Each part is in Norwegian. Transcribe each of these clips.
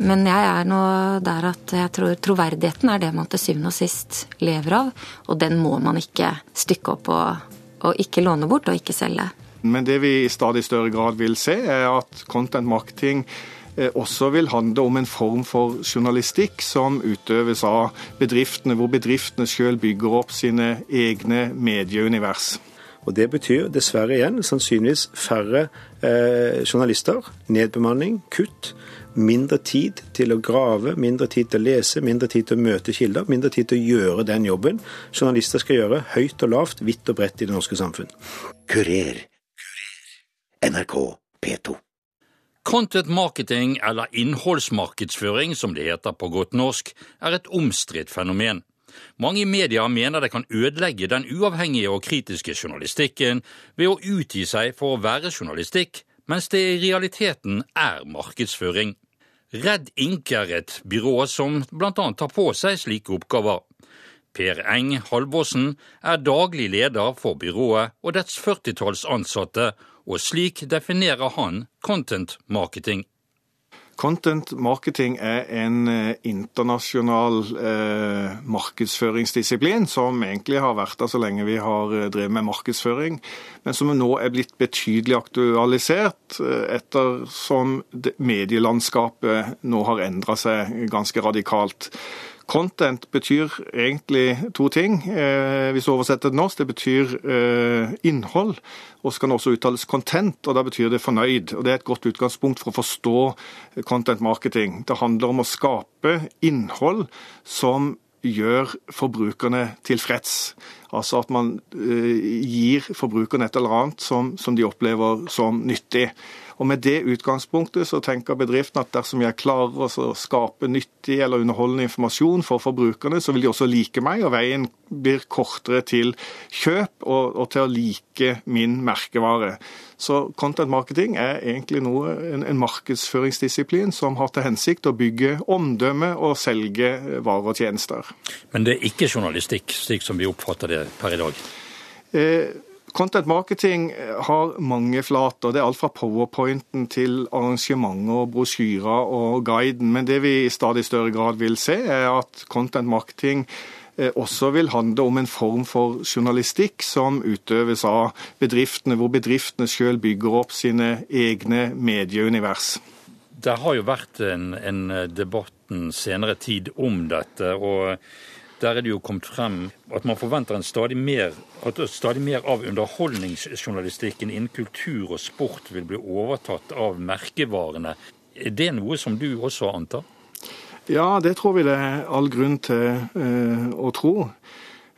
Men jeg er nå der at jeg tror troverdigheten er det man til syvende og sist lever av. Og den må man ikke stykke opp og, og ikke låne bort og ikke selge. Men det vi i stadig større grad vil se, er at content marketing eh, også vil handle om en form for journalistikk som utøves av bedriftene, hvor bedriftene selv bygger opp sine egne medieunivers. Og Det betyr dessverre igjen sannsynligvis færre eh, journalister, nedbemanning, kutt. Mindre tid til å grave, mindre tid til å lese, mindre tid til å møte kilder, mindre tid til å gjøre den jobben journalister skal gjøre høyt og lavt, vidt og bredt i det norske samfunn. Kurer. NRK P2. Content marketing, eller innholdsmarkedsføring som det heter på godt norsk, er et omstridt fenomen. Mange i media mener det kan ødelegge den uavhengige og kritiske journalistikken ved å utgi seg for å være journalistikk, mens det i realiteten er markedsføring. Redd Ink er et byrå som bl.a. tar på seg slike oppgaver. Per Eng Halvorsen er daglig leder for byrået og dets førtitalls ansatte, og slik definerer han content marketing. Content marketing er en eh, internasjonal eh, markedsføringsdisiplin som egentlig har vært der så lenge vi har eh, drevet med markedsføring, men som nå er blitt betydelig aktualisert eh, ettersom medielandskapet nå har endra seg ganske radikalt. Content betyr egentlig to ting, eh, hvis du oversetter det norsk. Det betyr eh, innhold, og så kan det også uttales content, og da betyr det fornøyd. Og Det er et godt utgangspunkt for å forstå content marketing. Det handler om å skape innhold som gjør forbrukerne tilfreds. Altså at man eh, gir forbrukerne et eller annet som, som de opplever som nyttig. Og Med det utgangspunktet så tenker bedriften at dersom jeg klarer å skape nyttig eller underholdende informasjon for forbrukerne, så vil de også like meg, og veien blir kortere til kjøp og, og til å like min merkevare. Så content marketing er egentlig noe, en, en markedsføringsdisiplin som har til hensikt å bygge omdømme og selge varer og tjenester. Men det er ikke journalistikk, slik som vi oppfatter det per i dag? Eh, Content marketing har mange flater. Det er alt fra powerpointen til arrangementer, brosjyrer og guiden. Men det vi i stadig større grad vil se, er at content marketing eh, også vil handle om en form for journalistikk som utøves av bedriftene, hvor bedriftene selv bygger opp sine egne medieunivers. Det har jo vært en, en debatt den senere tid om dette. og der er det jo kommet frem at man forventer en stadig mer, at stadig mer av underholdningsjournalistikken innen kultur og sport vil bli overtatt av merkevarene. Er det noe som du også antar? Ja, det tror vi det er all grunn til eh, å tro.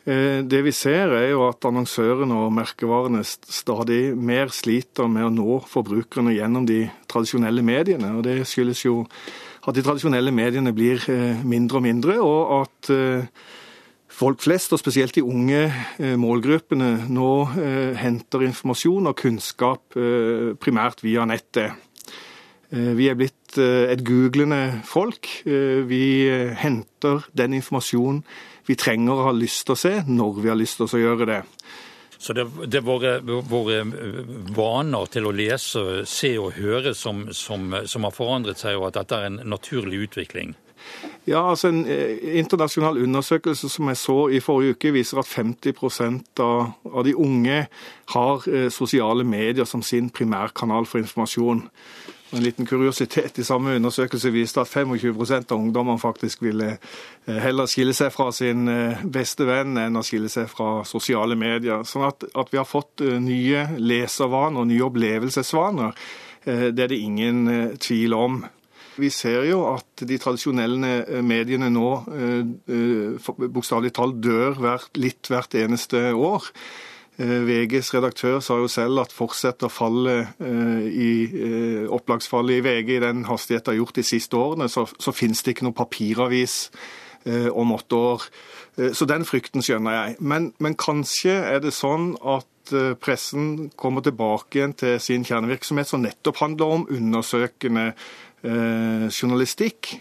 Eh, det vi ser er jo at annonsørene og merkevarene stadig mer sliter med å nå forbrukerne gjennom de tradisjonelle mediene. og Det skyldes jo at de tradisjonelle mediene blir eh, mindre og mindre, og at eh, folk flest, og spesielt de unge eh, målgruppene, nå henter informasjon og kunnskap primært via nettet. Vi er blitt et googlende folk. Vi henter den informasjonen vi trenger og har lyst til å se, når vi har lyst til å gjøre det. Så det, er våre, våre, vaner til å lese, se og høre som, som, som, har forandret seg, og at dette er en naturlig utvikling? Ja, altså En eh, internasjonal undersøkelse som jeg så i forrige uke, viser at 50 av, av de unge har eh, sosiale medier som sin primærkanal for informasjon. En liten kuriositet i samme undersøkelse viste at 25% av ungdommene faktisk ville eh, heller skille seg fra sin eh, beste venn enn å skille seg fra sosiale medier. Sånn at, at vi har fått eh, nye leservaner og nye opplevelsesvaner, det er det ingen tvil om. Vi ser jo at de tradisjonelle mediene nå bokstavelig talt dør litt hvert eneste år. Eh, VGs redaktør sa jo selv at fortsetter fallet eh, i eh, opplagsfallet i VG i den hastigheten det har gjort de siste årene, så, så finnes det ikke noe papiravis om åtte år. Så den frykten skjønner jeg. Men, men kanskje er det sånn at pressen kommer tilbake igjen til sin kjernevirksomhet, som nettopp handler om undersøkende eh, journalistikk.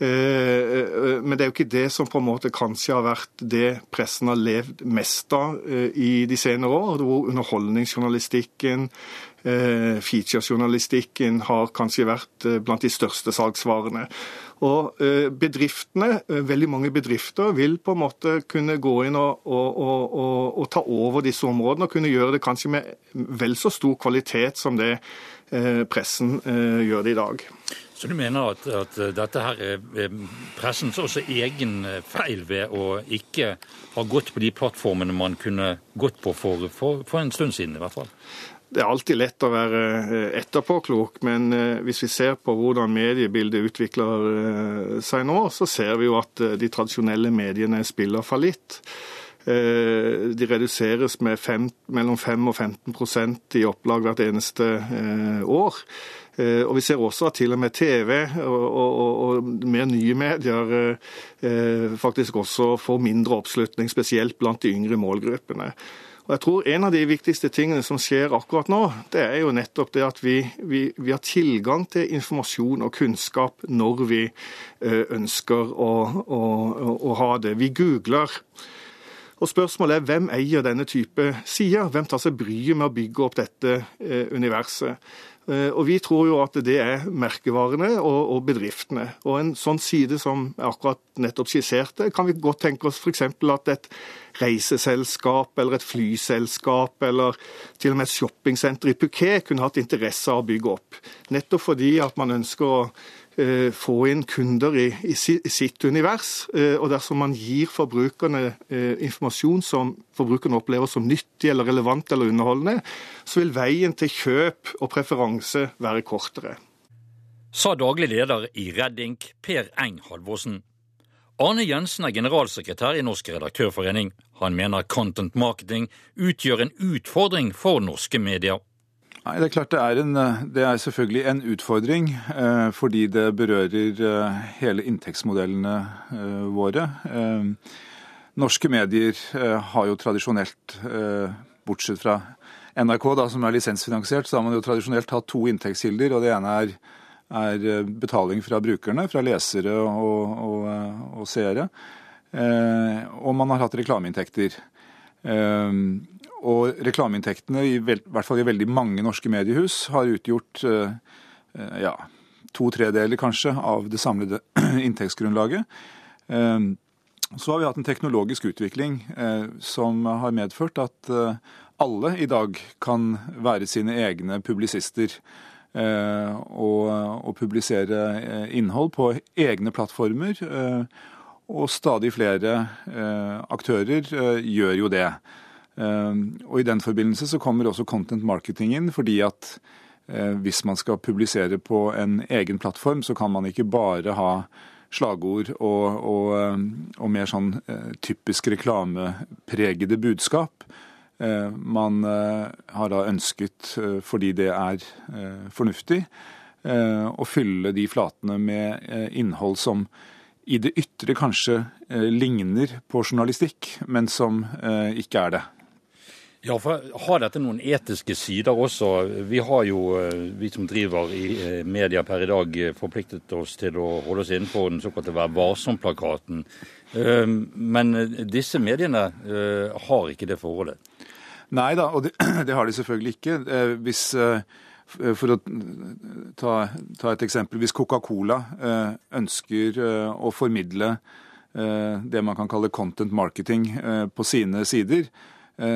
Men det er jo ikke det som på en måte kanskje har vært det pressen har levd mest av i de senere år. Hvor underholdningsjournalistikken, featurejournalistikken har kanskje vært blant de største salgsvarene. Og bedriftene, veldig mange bedrifter vil på en måte kunne gå inn og, og, og, og, ta over disse områdene og kunne gjøre det kanskje med vel så stor kvalitet som det pressen gjør det i dag. Så du mener at, at dette her er pressens også egen feil ved å ikke ha gått på de plattformene man kunne gått på for, for, for en stund siden, i hvert fall? Det er alltid lett å være etterpåklok, men hvis vi ser på hvordan mediebildet utvikler seg nå, så ser vi jo at de tradisjonelle mediene spiller fallitt. De reduseres med fem, mellom 5 og 15% i opplag hvert eneste år. Og Vi ser også at til og med TV og, og, og mer nye medier faktisk også får mindre oppslutning, spesielt blant de yngre målgruppene. Og jeg tror En av de viktigste tingene som skjer akkurat nå, det er jo nettopp det at vi, vi, vi har tilgang til informasjon og kunnskap når vi ønsker å, å, å ha det. Vi googler. Og Spørsmålet er hvem eier denne type sider? Hvem tar seg bryet med å bygge opp dette universet? Og Vi tror jo at det er merkevarene og, og, bedriftene. Og En sånn side som jeg akkurat nettopp skisserte, kan vi godt tenke oss f.eks. at et reiseselskap eller et flyselskap eller til og med et shoppingsenter i Phuket kunne hatt interesse av å bygge opp. Nettopp fordi at man ønsker å få inn kunder i, i, sitt univers. Og dersom man gir forbrukerne informasjon som forbrukerne opplever som nyttig eller relevant eller underholdende, så vil veien til kjøp og preferanse være kortere. Sa daglig leder i Reddink, Per Eng Halvorsen. Arne Jensen er generalsekretær i Norsk redaktørforening. Han mener content marketing utgjør en utfordring for norske medier. Nei, Det er klart det er, en, det er selvfølgelig en utfordring, eh, fordi det berører eh, hele inntektsmodellene eh, våre. Eh, norske medier eh, har jo tradisjonelt, eh, bortsett fra NRK, da, som er lisensfinansiert, så har man jo tradisjonelt hatt to inntektskilder. og Det ene er, er betaling fra brukerne, fra lesere og, og, og seere. og man har hatt reklameinntekter. Og reklameinntektene, i, hvert fall i veldig mange norske mediehus, har utgjort uh, ja, to tredeler kanskje av det samlede inntektsgrunnlaget. Uh, så har vi hatt en teknologisk utvikling uh, som har medført at alle i dag kan være sine egne publisister. Og, og, publisere innhold på egne plattformer. Og stadig flere aktører gjør jo det. Ehm, og I den forbindelse så kommer også content marketing inn, fordi at eh, hvis man skal publisere på en egen plattform, så kan man ikke bare ha slagord og, og, ehm, og mer sånn eh, typisk reklamepregede budskap. Eh, man har da ønsket, fordi det er fornuftig, å fylle de flatene med innhold som i det ytre kanskje ligner på journalistikk, men som ikke er det. Ja, for Har dette noen etiske sider også? Vi har jo, eh, vi som driver i eh, media per i dag, eh, forpliktet oss til å holde oss innenfor den såkalte Vær varsom-plakaten. Men disse mediene har ikke det forholdet? Nei da, og det, det har de selvfølgelig ikke. Hvis, for å ta, ta et eksempel. Hvis Coca-Cola ønsker å formidle det man kan kalle content marketing på sine sider,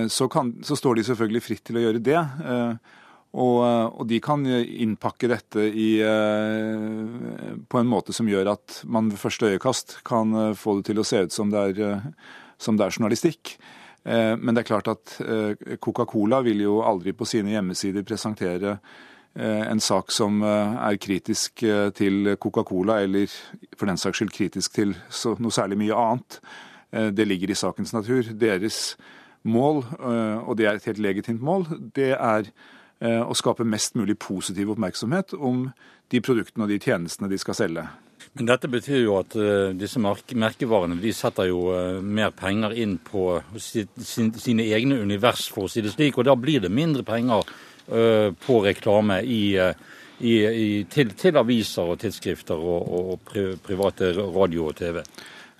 så, kan, så, står de selvfølgelig fritt til å gjøre det. Eh, og, og de kan innpakke dette i, eh, på en måte som gjør at man ved første øyekast kan få det til å se ut som det er, som det er journalistikk. Men det er klart at Coca-Cola vil jo aldri på sine hjemmesider presentere en sak som er kritisk til Coca-Cola, eller for den saks skyld kritisk til noe særlig mye annet. Det ligger i sakens natur. Deres mål, eh, og det er et helt legitimt mål, det er eh, å skape mest mulig positiv oppmerksomhet om de produktene og de tjenestene de skal selge. Men dette betyr jo at uh, disse merkevarene de setter jo mer penger inn på sine egne univers, for å si det slik. Og da blir det mindre penger på reklame i, i, i, til, til, aviser og tidsskrifter og, og private radio og TV?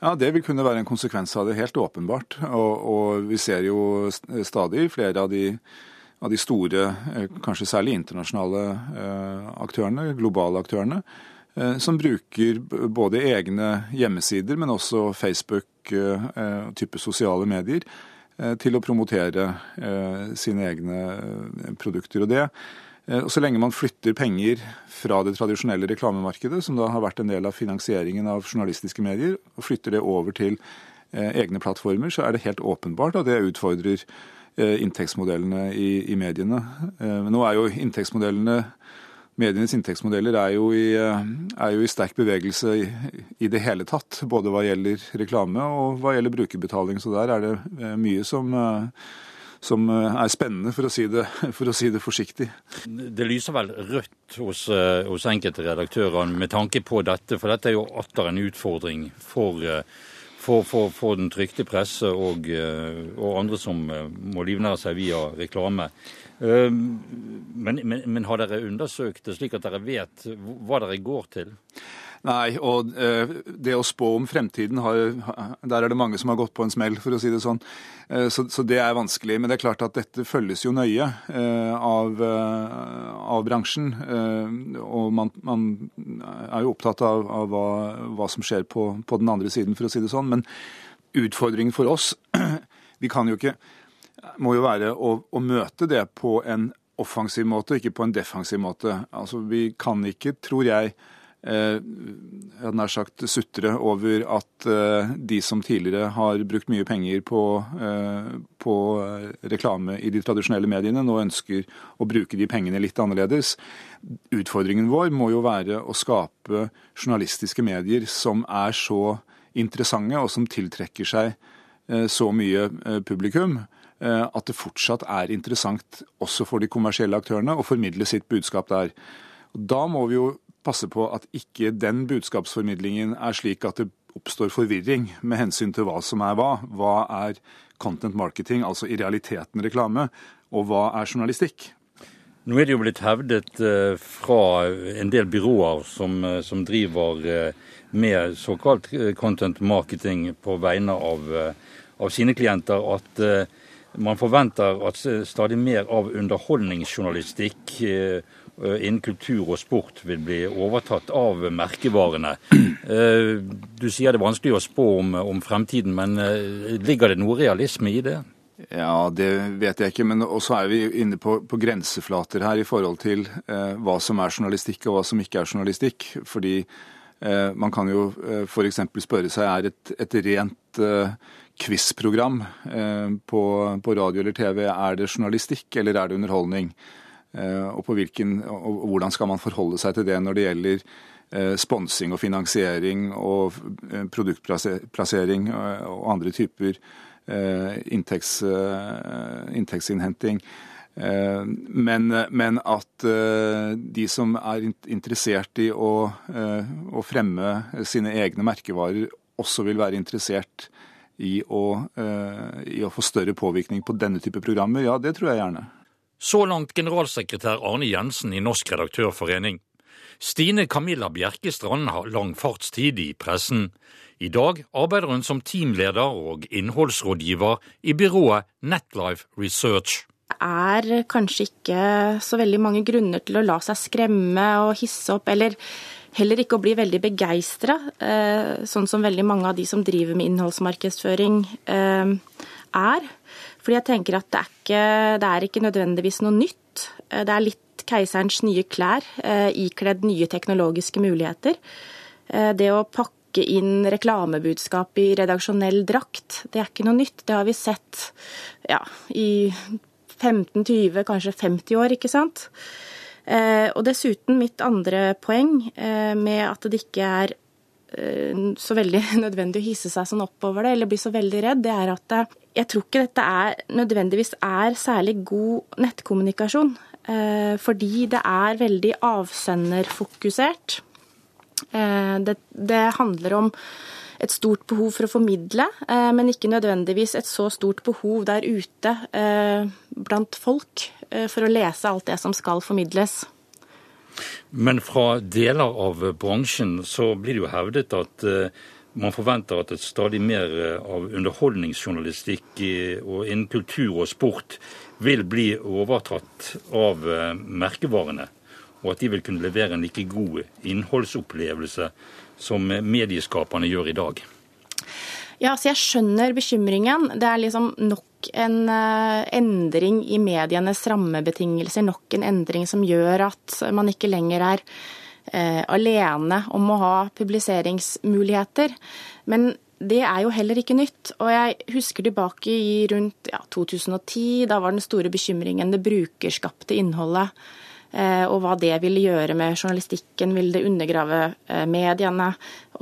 Ja, Det vil kunne være en konsekvens av det, helt åpenbart. Og, og vi ser jo stadig flere av de, av de store, eh, kanskje særlig internasjonale eh, aktørene, globale aktørene, eh, som bruker både egne hjemmesider, men også Facebook, type sosiale medier, til å promotere sine egne produkter. Og det og Så lenge man flytter penger fra det tradisjonelle reklamemarkedet, som da har vært en del av finansieringen av journalistiske medier, og flytter det over til eh, egne plattformer, så er det helt åpenbart at det utfordrer eh, inntektsmodellene i, i mediene. Nå er jo inntektsmodellene Medienes inntektsmodeller er jo i, er jo i sterk bevegelse i, i, det hele tatt. Både hva gjelder reklame og hva gjelder brukerbetaling. Så der er det mye som som eh, er spennende, for å, si det, for å si det forsiktig. Det lyser vel rødt hos, eh, hos enkelte redaktører med tanke på dette, for dette er jo atter en utfordring for, eh, for, for, den trykte presse og, og, andre som må livnære seg via reklame. Men, men, men har dere undersøkt det slik at dere vet hva dere går til? Nei, og eh, det å spå om fremtiden, har, der er det mange som har gått på en smell, for å si det sånn. Eh, så, så, det er vanskelig. Men det er klart at dette følges jo nøye eh, av, av, bransjen. Og man, man, er jo opptatt av, av hva, hva, som skjer på, på, den andre siden, for å si det sånn. Men utfordringen for oss, vi kan jo ikke må jo være å, å møte det på en offensiv måte, ikke på en defensiv måte. Altså, Vi kan ikke, tror jeg, jeg hadde nær sagt sutre over at eh, de som tidligere har brukt mye penger på, eh, på, reklame i de tradisjonelle mediene, nå ønsker å bruke de pengene litt annerledes. Utfordringen vår må jo være å skape journalistiske medier som er så interessante, og som tiltrekker seg så mye publikum at det fortsatt er interessant også for de kommersielle aktørene å formidle sitt budskap der. Da må vi jo passe på at ikke den budskapsformidlingen er slik at det oppstår forvirring med hensyn til hva som er hva. Hva er content marketing, altså i realiteten reklame, og hva er journalistikk? Nå er det jo blitt hevdet eh, fra en del byråer som, eh, som driver eh, med såkalt content marketing på vegne av, av sine klienter, at man forventer at stadig mer av underholdningsjournalistikk innen kultur og sport vil bli overtatt av merkevarene. Eh, du sier det er vanskelig å spå om, om fremtiden, men eh, ligger det noe realisme i det? Ja, Det vet jeg ikke, men også er vi inne på, på grenseflater her i forhold til eh, hva som er journalistikk og hva som ikke er journalistikk. Fordi eh, man kan jo eh, f.eks. spørre seg er et, et rent eh, quiz-program på, på radio eller TV, er det journalistikk eller er det underholdning? Eh, og, hvilken, og, hvordan skal man forholde seg til det når det gjelder eh, sponsing og finansiering og eh, produktplassering og andre typer inntekts, inntektsinnhenting. Men, men, at de som er interessert i å, å, fremme sine egne merkevarer, også vil være interessert i å, i å få større påvirkning på denne type programmer, ja, det tror jeg gjerne. Så langt generalsekretær Arne Jensen i Norsk redaktørforening. Stine Camilla Bjerkestrand har lang fartstid i pressen. I dag arbeider hun som teamleder og innholdsrådgiver i byrået Netlife Research. Det er kanskje ikke så veldig mange grunner til å la seg skremme og hisse opp, eller heller ikke å bli veldig begeistra, eh, sånn som veldig mange av de som driver med innholdsmarkedsføring eh, er. Fordi jeg tenker at det er ikke, det er ikke nødvendigvis noe nytt. Eh, det er litt keiserens nye klær, eh, ikledd nye teknologiske muligheter. Eh, det å pakke inn reklamebudskap i redaksjonell drakt, det er ikke noe nytt. Det har vi sett ja, i 15-20, kanskje 50 år, ikke sant. Og dessuten mitt andre poeng med at det ikke er så veldig nødvendig å hisse seg sånn oppover det, eller bli så veldig redd, det er at jeg tror ikke dette er, nødvendigvis er særlig god nettkommunikasjon. Eh, fordi det er veldig avsenderfokusert. Eh, det, det, handler om et stort behov for å formidle, eh, men ikke nødvendigvis et så stort behov der ute blant folk for å lese alt det som skal formidles. Men fra deler av bransjen så blir det jo hevdet at man forventer at et stadig mer av underholdningsjournalistikk og innen kultur og sport vil bli overtatt av merkevarene og at de vil kunne levere en like god innholdsopplevelse som medieskaperne gjør i dag? Ja, så Jeg skjønner bekymringen. Det er liksom nok en endring i medienes rammebetingelser. Nok en endring som gjør at man ikke lenger er alene om å ha publiseringsmuligheter. Men det er jo heller ikke nytt. Og jeg husker tilbake i rundt ja, 2010. Da var den store bekymringen det brukerskapte innholdet. Eh, og hva det ville gjøre med journalistikken, ville det undergrave eh, mediene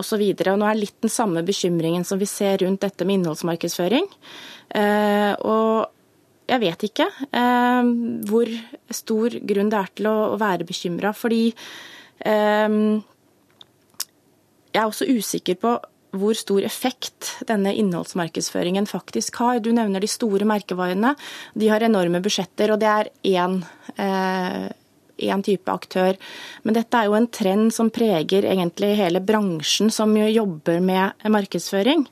osv. Nå er litt den samme bekymringen som vi ser rundt dette med innholdsmarkedsføring. Eh, og jeg vet ikke hvor stor grunn det er til å være bekymra, fordi jeg er også usikker på hvor stor effekt denne innholdsmarkedsføringen faktisk har. Du nevner de store merkevarene. De har enorme budsjetter, og det er én én type aktør. Men dette er jo en trend som preger egentlig hele bransjen som jobber med markedsføring.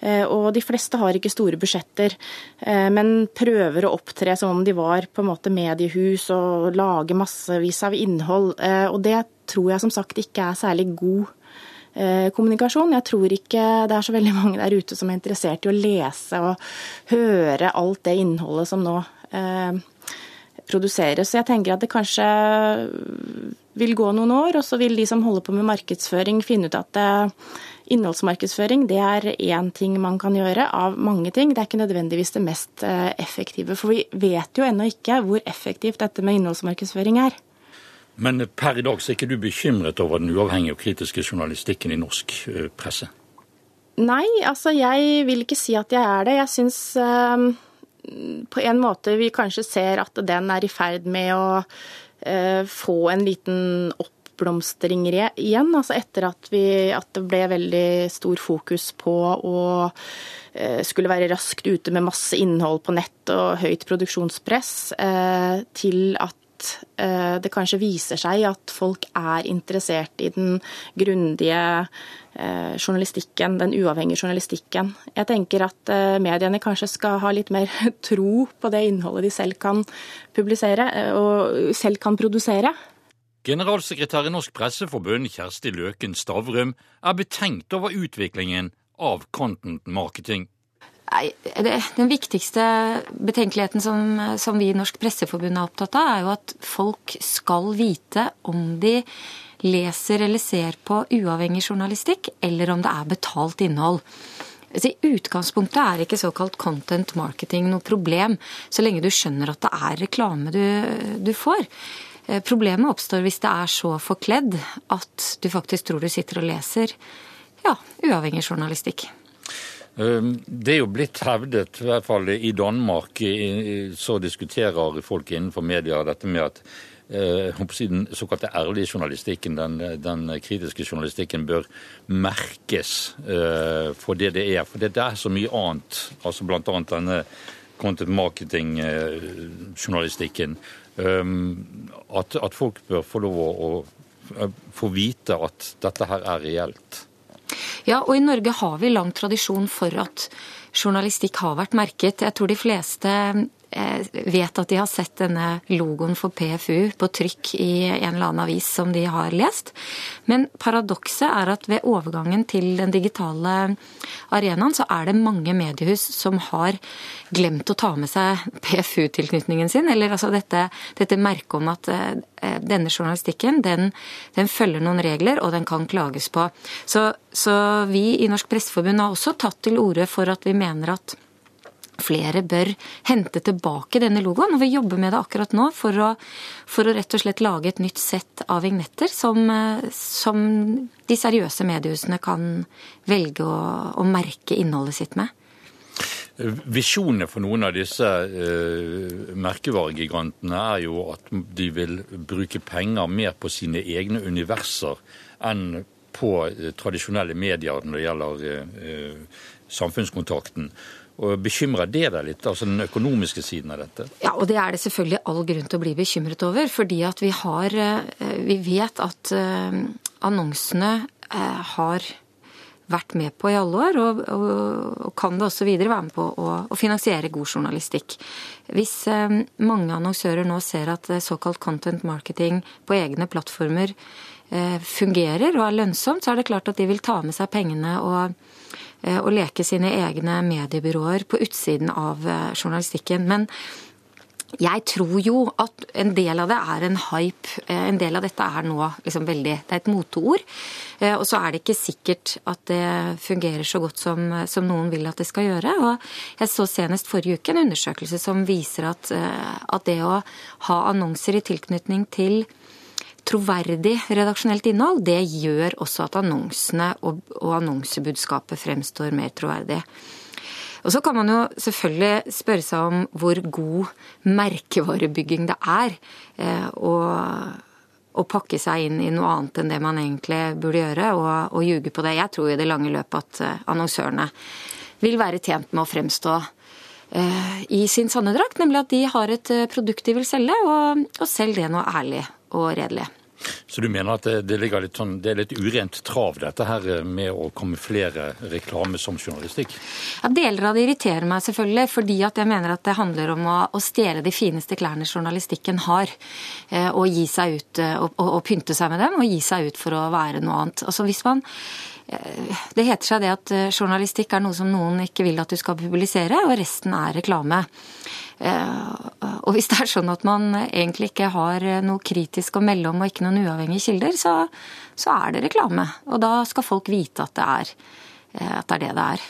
Eh, og de fleste har ikke store budsjetter, eh, men prøver å opptre som om de var på en måte mediehus og lage massevis av innhold. Eh, og det tror jeg som sagt ikke er særlig god kommunikasjon. Jeg tror ikke det er så veldig mange der ute som er interessert i å lese og høre alt det innholdet som nå produseres. Så jeg tenker at det kanskje vil gå noen år, og så vil de som holder på med markedsføring finne ut at eh, innholdsmarkedsføring det er én ting man kan gjøre av mange ting. Det er ikke nødvendigvis det mest eh, effektive. For vi vet jo ennå ikke hvor effektivt dette med innholdsmarkedsføring er. Men per i dag så er ikke du bekymret over den uavhengige og kritiske journalistikken i norsk eh, presse? Nei, altså jeg vil ikke si at jeg er det. Jeg syns på en måte vi kanskje ser at den er i ferd med å eh, få en liten oppblomstring igjen. Altså etter at, vi, at det ble veldig stor fokus på å eh, skulle være raskt ute med masse innhold på nett og høyt produksjonspress, eh, til at det kanskje viser seg at folk er interessert i den grundige Eh, journalistikken, den uavhengige journalistikken. Jeg tenker at eh, mediene kanskje skal ha litt mer tro på det innholdet de selv kan publisere eh, og selv kan produsere. Generalsekretær i Norsk Presseforbund, Kjersti Løken Stavrum, er betenkt over utviklingen av content marketing. Nei, Den viktigste betenkeligheten som, som vi i Norsk Presseforbund er opptatt av, er jo at folk skal vite om de leser eller ser på uavhengig journalistikk, eller om det er betalt innhold. Så I utgangspunktet er ikke såkalt content marketing noe problem, så lenge du skjønner at det er reklame du, du får. Eh, problemet oppstår hvis det er så forkledd at du faktisk tror du sitter og leser ja, uavhengig journalistikk. Ehm, det er jo blitt hevdet, i hvert fall i Danmark, så diskuterer folk innenfor media dette med at Eh, den såkalte ærlige journalistikken, den, den, kritiske journalistikken, bør merkes eh, for det det er. For det er så mye annet, altså bl.a. denne content marketing-journalistikken, eh, at, at, folk bør få lov å få vite at dette her er reelt. Ja, og i Norge har vi lang tradisjon for at journalistikk har vært merket. Jeg tror de fleste vet at de har sett denne logoen for PFU på trykk i en eller annen avis som de har lest. Men paradokset er at ved overgangen til den digitale arenaen, så er det mange mediehus som har glemt å ta med seg PFU-tilknytningen sin. Eller altså dette, dette merket om at eh, denne journalistikken den, den, følger noen regler, og den kan klages på. Så, så vi i Norsk Presseforbund har også tatt til orde for at vi mener at flere bør hente tilbake denne logoen. Og vi jobber med det akkurat nå for å, for å rett og slett lage et nytt sett av vignetter som, som de seriøse mediehusene kan velge å, å, merke innholdet sitt med. Visjonene for noen av disse uh, merkevaregigantene er jo at de vil bruke penger mer på sine egne universer enn på uh, tradisjonelle medier når det gjelder uh, samfunnskontakten. Og Bekymrer det deg litt, altså den økonomiske siden av dette? Ja, og det er det selvfølgelig all grunn til å bli bekymret over. Fordi at vi har Vi vet at annonsene har vært med på i alle år, og, og, og kan det også videre være med på å, å finansiere god journalistikk. Hvis eh, mange annonsører nå ser at eh, såkalt content marketing på egne plattformer eh, fungerer og er lønnsomt, så er det klart at de vil ta med seg pengene og, eh, og leke sine egne mediebyråer på utsiden av eh, journalistikken. Men jeg tror jo at en del av det er en hype. Eh, en del av dette er nå liksom veldig Det er et moteord. Og så er det ikke sikkert at det fungerer så godt som, som, noen vil at det skal gjøre. Og jeg så senest forrige uke en undersøkelse som viser at, at det å ha annonser i tilknytning til troverdig redaksjonelt innhold, det gjør også at annonsene og, og annonsebudskapet fremstår mer troverdig. Og så kan man jo selvfølgelig spørre seg om hvor god merkevarebygging det er eh, å, å pakke seg inn i noe annet enn det man egentlig burde gjøre, og, og ljuge på det. Jeg tror i det lange løpet at eh, annonsørene vil være tjent med å fremstå eh, i sin sanne drakt, nemlig at de har et produkt de vil selge, og, og selg det noe ærlig og redelig. Så du mener at det, det, litt sånn, det er litt urent trav, dette her med å kamuflere reklame som journalistikk? Ja, Deler av det irriterer meg selvfølgelig, fordi at jeg mener at det handler om å, å stjele de fineste klærne journalistikken har. Eh, og gi seg ut, eh, og, og, og, pynte seg med dem, og gi seg ut for å være noe annet. Altså hvis man eh, det heter seg det at journalistikk er noe som noen ikke vil at du skal publisere, og resten er reklame. Eh, og hvis det er sånn at man egentlig ikke har noe kritisk å melde om og ikke noen uavhengige kilder, så, så er det reklame. Og da skal folk vite at det er, eh, at det er det det er.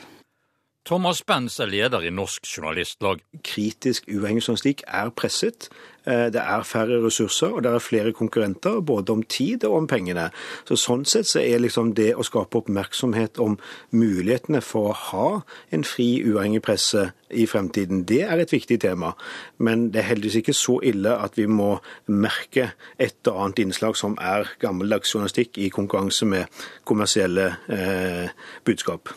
Thomas Benz er leder i Norsk Journalistlag. Kritisk uavhengig journalistikk er presset. Eh, det er færre ressurser, og det er flere konkurrenter, både om tid og om pengene. Så Sånn sett så er liksom det å skape oppmerksomhet om mulighetene for å ha en fri, uavhengig presse i fremtiden, det er et viktig tema. Men det er heldigvis ikke så ille at vi må merke et og annet innslag som er gammeldags journalistikk i konkurranse med kommersielle eh, budskap.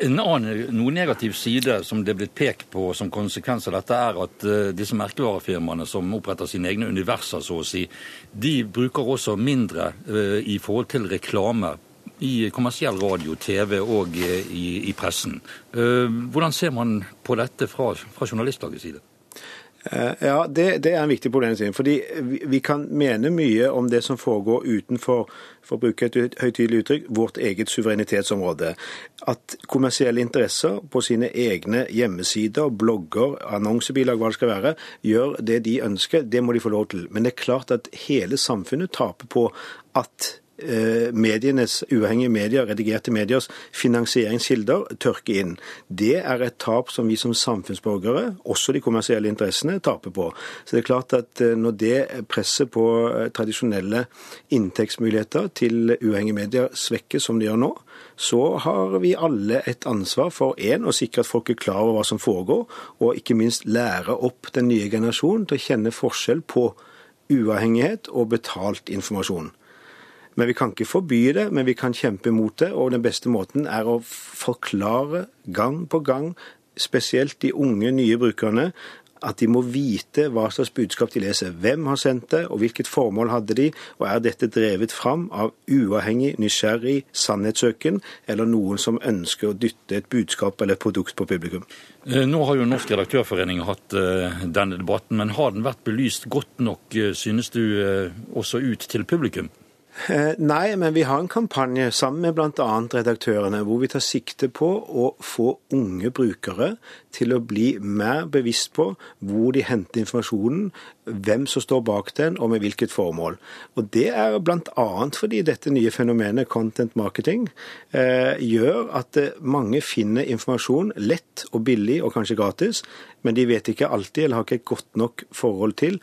En annen, noe negativ side som det er blitt pekt på som konsekvens av dette, er at uh, disse merkevarefirmaene som oppretter sine egne universer, så å si, de bruker også mindre uh, i forhold til reklame i kommersiell radio, TV og uh, i, i, pressen. hvordan ser man på dette fra, fra journalistlagets side? Eh, ja, det, det, er en viktig problemstilling. fordi vi, vi, kan mene mye om det som foregår utenfor for å bruke et høytidelig uttrykk, vårt eget suverenitetsområde. At kommersielle interesser på sine egne hjemmesider, blogger, annonsebilag, hva det skal være, gjør det de ønsker, det må de få lov til. Men det er klart at hele samfunnet taper på at medienes, uavhengige medier, redigerte mediers finansieringskilder tørker inn. Det er et tap som vi som samfunnsborgere, også de kommersielle interessene, taper på. Så det er klart at eh, når det presset på eh, tradisjonelle inntektsmuligheter til uavhengige medier svekkes som det gjør nå, så har vi alle et ansvar for én, å sikre at folk er klar over hva som foregår, og ikke minst lære opp den nye generasjonen til å kjenne forskjell på uavhengighet og betalt informasjon. Men vi kan ikke forby det, men vi kan kjempe mot det. Og den beste måten er å forklare gang på gang, spesielt de unge, nye brukerne, at de må vite hva slags budskap de leser. Hvem har sendt det, og hvilket formål hadde de, og er dette drevet fram av uavhengig, nysgjerrig sannhetssøken, eller noen som ønsker å dytte et budskap eller et produkt på publikum? Eh, nå har jo Norsk redaktørforening hatt uh, denne debatten, men har den vært belyst godt nok, uh, synes du, også ut til publikum? Eh, nei, men vi har en kampanje sammen med bl.a. redaktørene hvor vi tar sikte på å få unge brukere til å bli mer bevisst på hvor de henter informasjonen, hvem som står bak den og med hvilket formål. Og Det er bl.a. fordi dette nye fenomenet content marketing eh, gjør at eh, mange finner informasjon lett og billig og kanskje gratis, men de vet ikke alltid eller har ikke et godt nok forhold til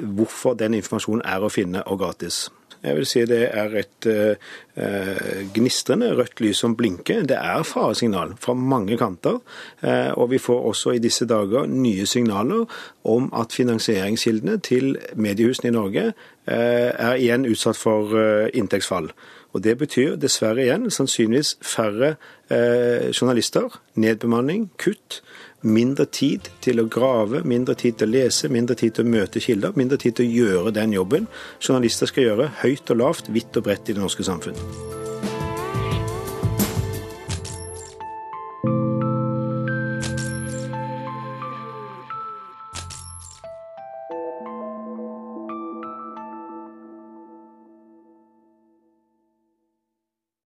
hvorfor den informasjonen er å finne og gratis. Jeg vil si det er et eh, gnistrende rødt lys som blinker. Det er faresignal fra mange kanter. Eh, og vi får også i disse dager nye signaler om at finansieringskildene til mediehusene i Norge eh, er igjen utsatt for inntektsfall. Og Det betyr dessverre igjen sannsynligvis færre journalister, nedbemanning, kutt. Mindre tid til å grave, mindre tid til å lese, mindre tid til å møte kilder, mindre tid til å gjøre den jobben journalister skal gjøre, høyt og lavt, vidt og bredt i det norske samfunn.